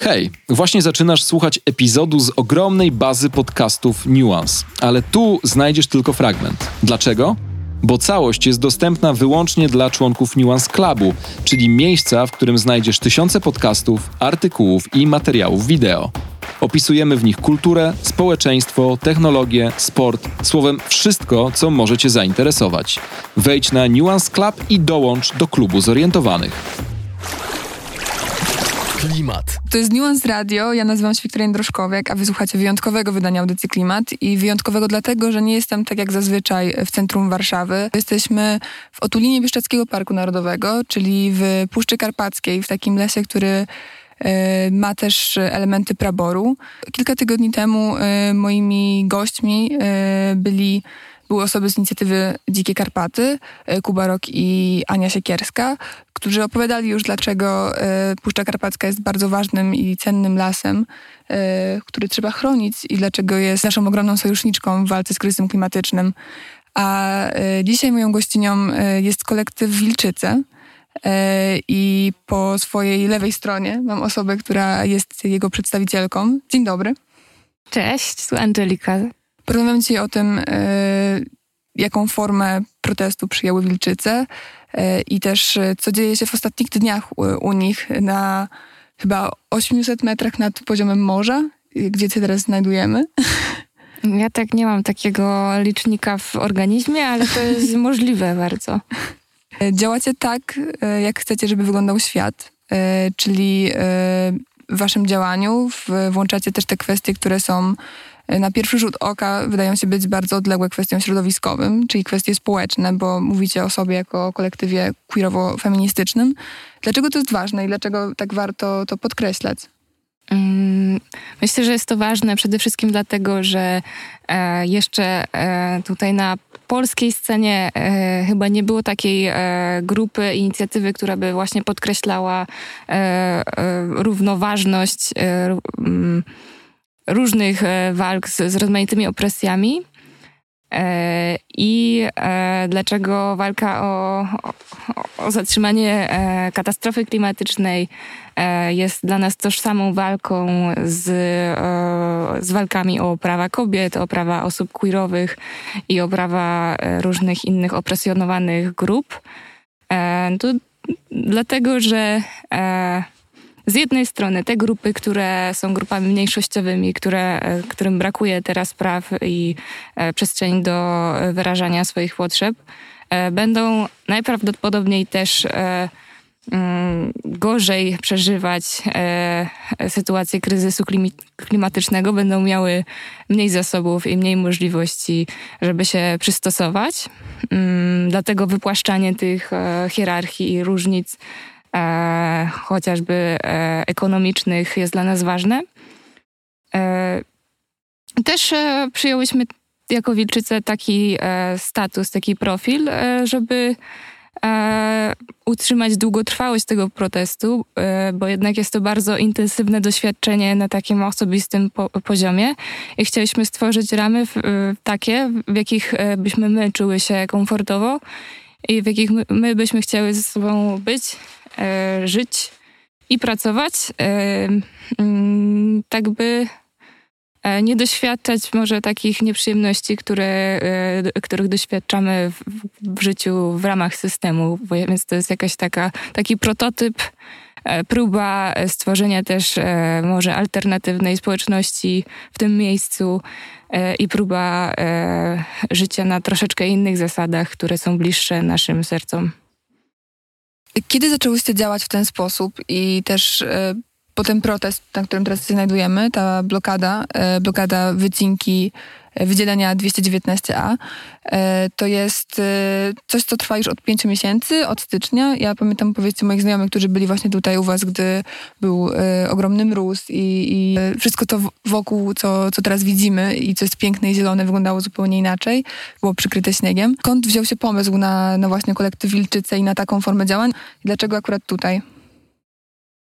Hej, właśnie zaczynasz słuchać epizodu z ogromnej bazy podcastów Nuance, ale tu znajdziesz tylko fragment. Dlaczego? Bo całość jest dostępna wyłącznie dla członków Nuance Clubu, czyli miejsca, w którym znajdziesz tysiące podcastów, artykułów i materiałów wideo. Opisujemy w nich kulturę, społeczeństwo, technologię, sport, słowem wszystko, co może Cię zainteresować. Wejdź na Nuance Club i dołącz do klubu zorientowanych. Klimat. To jest Nuance Radio, ja nazywam się Wiktoria Droszkowiak, a wysłuchacie wyjątkowego wydania audycji Klimat i wyjątkowego dlatego, że nie jestem tak jak zazwyczaj w centrum Warszawy. Jesteśmy w otulinie Bieszczadzkiego Parku Narodowego, czyli w Puszczy Karpackiej, w takim lesie, który e, ma też elementy praboru. Kilka tygodni temu e, moimi gośćmi e, byli były osoby z inicjatywy Dzikie Karpaty, e, Kuba Rok i Ania Siekierska, którzy opowiadali już, dlaczego e, Puszcza Karpacka jest bardzo ważnym i cennym lasem, e, który trzeba chronić i dlaczego jest naszą ogromną sojuszniczką w walce z kryzysem klimatycznym. A dzisiaj moją gościnią jest kolektyw Wilczyce. I po swojej lewej stronie mam osobę, która jest jego przedstawicielką. Dzień dobry. Cześć, tu Angelika. Porozmawiam dzisiaj o tym, e, jaką formę protestu przyjęły Wilczyce e, i też e, co dzieje się w ostatnich dniach u, nich na chyba 800 metrach nad poziomem morza, gdzie się teraz znajdujemy. Ja tak nie mam takiego licznika w organizmie, ale to jest możliwe bardzo. Działacie tak, jak chcecie, żeby wyglądał świat, czyli w waszym działaniu włączacie też te kwestie, które są na pierwszy rzut oka wydają się być bardzo odległe kwestiom środowiskowym, czyli kwestie społeczne, bo mówicie o sobie jako o kolektywie queerowo-feministycznym. Dlaczego to jest ważne i dlaczego tak warto to podkreślać? Mm, myślę, że jest to ważne przede wszystkim dlatego, że e, jeszcze e, tutaj na polskiej scenie e, chyba nie było takiej grupy, inicjatywy, która by właśnie podkreślała równoważność mm, różnych e, walk z, z rozmaitymi opresjami. E, I e, dlaczego walka o, o, o zatrzymanie katastrofy klimatycznej jest dla nas tożsamą walką z, z walkami o prawa kobiet, o prawa osób queerowych i o prawa różnych innych opresjonowanych grup. To dlatego, że z jednej strony te grupy, które są grupami mniejszościowymi, które, e, którym brakuje teraz praw i e, przestrzeni do wyrażania swoich potrzeb, e, będą najprawdopodobniej też mm, gorzej przeżywać sytuację kryzysu klimatycznego, będą miały mniej zasobów i mniej możliwości, żeby się przystosować. Mm, dlatego wypłaszczanie tych hierarchii i różnic e, chociażby e, ekonomicznych jest dla nas ważne. E, też e, przyjęłyśmy jako Wilczyce taki e, status, taki profil, e, żeby utrzymać długotrwałość tego protestu, bo jednak jest to bardzo intensywne doświadczenie na takim osobistym po poziomie i chcieliśmy stworzyć ramy takie, w jakich byśmy my czuły się komfortowo i w jakich my, my byśmy chciały ze sobą być e, żyć i pracować, e, mm, tak by e, nie doświadczać może takich nieprzyjemności, które, e, których doświadczamy w, w, życiu w ramach systemu. Więc to jest jakaś taka, taki prototyp, e, próba stworzenia też może alternatywnej społeczności w tym miejscu i próba życia na troszeczkę innych zasadach, które są bliższe naszym sercom. Kiedy zaczęłyście działać w ten sposób i też e, po ten protest, na którym teraz się znajdujemy, ta blokada, e, blokada wycinki wydzielenia 219A, to jest coś, co trwa już od pięciu miesięcy, od stycznia. Ja pamiętam powiedzcie moich znajomych, którzy byli właśnie tutaj u was, gdy był ogromny mróz i, i wszystko to wokół, co, co teraz widzimy i co jest piękne i zielone, wyglądało zupełnie inaczej. Było przykryte śniegiem. Skąd wziął się pomysł na, na właśnie kolektyw Wilczyce i na taką formę działań? Dlaczego akurat tutaj?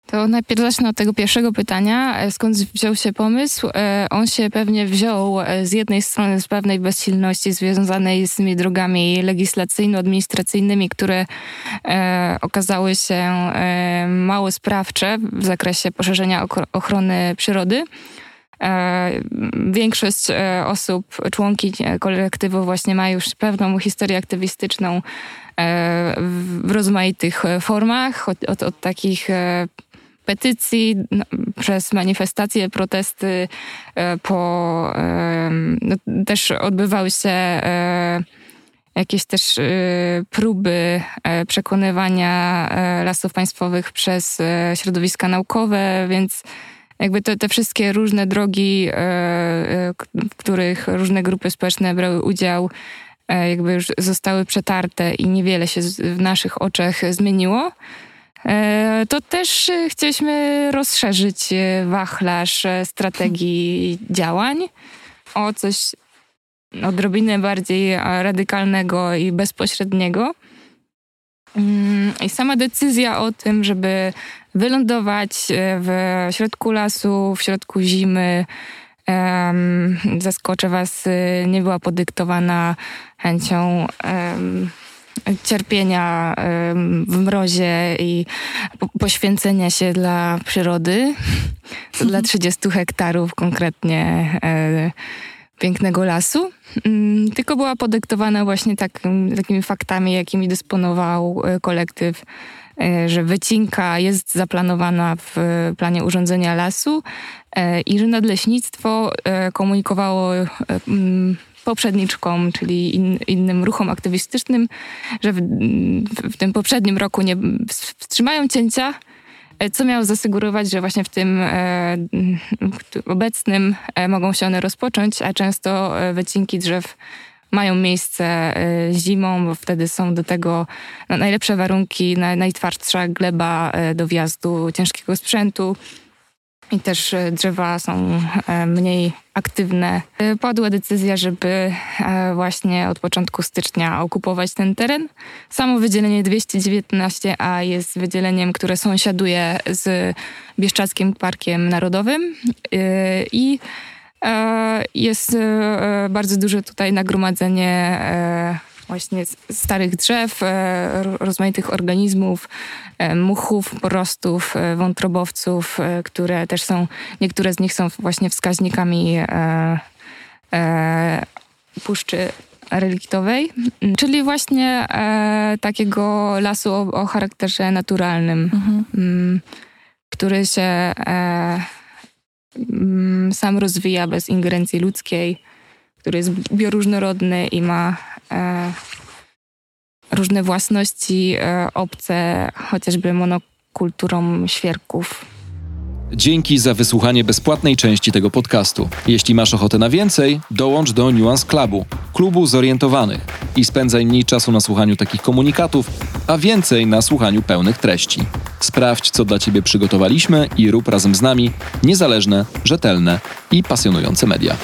To najpierw zacznę od tego pierwszego pytania. E, skąd wziął się pomysł? E, on się pewnie wziął e, z jednej strony z pewnej bezsilności związanej z tymi drogami legislacyjno-administracyjnymi, które okazały się mało sprawcze w zakresie poszerzenia ochrony przyrody. Większość osób, członki kolektywu właśnie ma już pewną historię aktywistyczną w rozmaitych formach, od, od, od takich petycji, no, przez manifestacje, protesty, e, po, no, też odbywały się e, jakieś też e, próby przekonywania lasów państwowych przez środowiska naukowe, więc jakby te, te wszystkie różne drogi, w których różne grupy społeczne brały udział, jakby już zostały przetarte i niewiele się w naszych oczach zmieniło. E, to też e, chcieliśmy rozszerzyć e, wachlarz strategii działań o coś odrobinę bardziej radykalnego i bezpośredniego. Mm, I sama decyzja o tym, żeby wylądować w środku lasu, w środku zimy, zaskoczę Was, nie była podyktowana chęcią cierpienia w mrozie i poświęcenia się dla przyrody, dla 30 hektarów konkretnie e, pięknego lasu, mm, tylko była podyktowana właśnie tak, takimi faktami, jakimi dysponował e, kolektyw, e, że wycinka jest zaplanowana w planie urządzenia lasu i że nadleśnictwo komunikowało poprzedniczkom, czyli in, innym ruchom aktywistycznym, że w, w, tym poprzednim roku nie wstrzymają cięcia, e, co miało zasygurować, że właśnie w tym e, obecnym e, mogą się one rozpocząć, a często e, wycinki drzew mają miejsce e, zimą, bo wtedy są do tego no, najlepsze warunki, najtwardsza gleba do wjazdu ciężkiego sprzętu i też e, drzewa są e, mniej aktywne. E, padła decyzja, żeby właśnie od początku stycznia okupować ten teren. Samo wydzielenie 219A jest wydzieleniem, które sąsiaduje z Bieszczackim Parkiem Narodowym i jest bardzo duże tutaj nagromadzenie właśnie starych drzew, e, rozmaitych organizmów, e, muchów, porostów, e, wątrobowców, które też są, niektóre z nich są właśnie wskaźnikami puszczy reliktowej, czyli właśnie takiego lasu o, o charakterze naturalnym, mhm. Mm, który się mm, sam rozwija bez ingerencji ludzkiej, który jest bioróżnorodny i ma różne własności e, obce, chociażby monokulturom świerków. Dzięki za wysłuchanie bezpłatnej części tego podcastu. Jeśli masz ochotę na więcej, dołącz do Nuance Clubu, klubu zorientowanych i spędzaj mniej czasu na słuchaniu takich komunikatów, a więcej na słuchaniu pełnych treści. Sprawdź, co dla Ciebie przygotowaliśmy i rób razem z nami niezależne, rzetelne i pasjonujące media.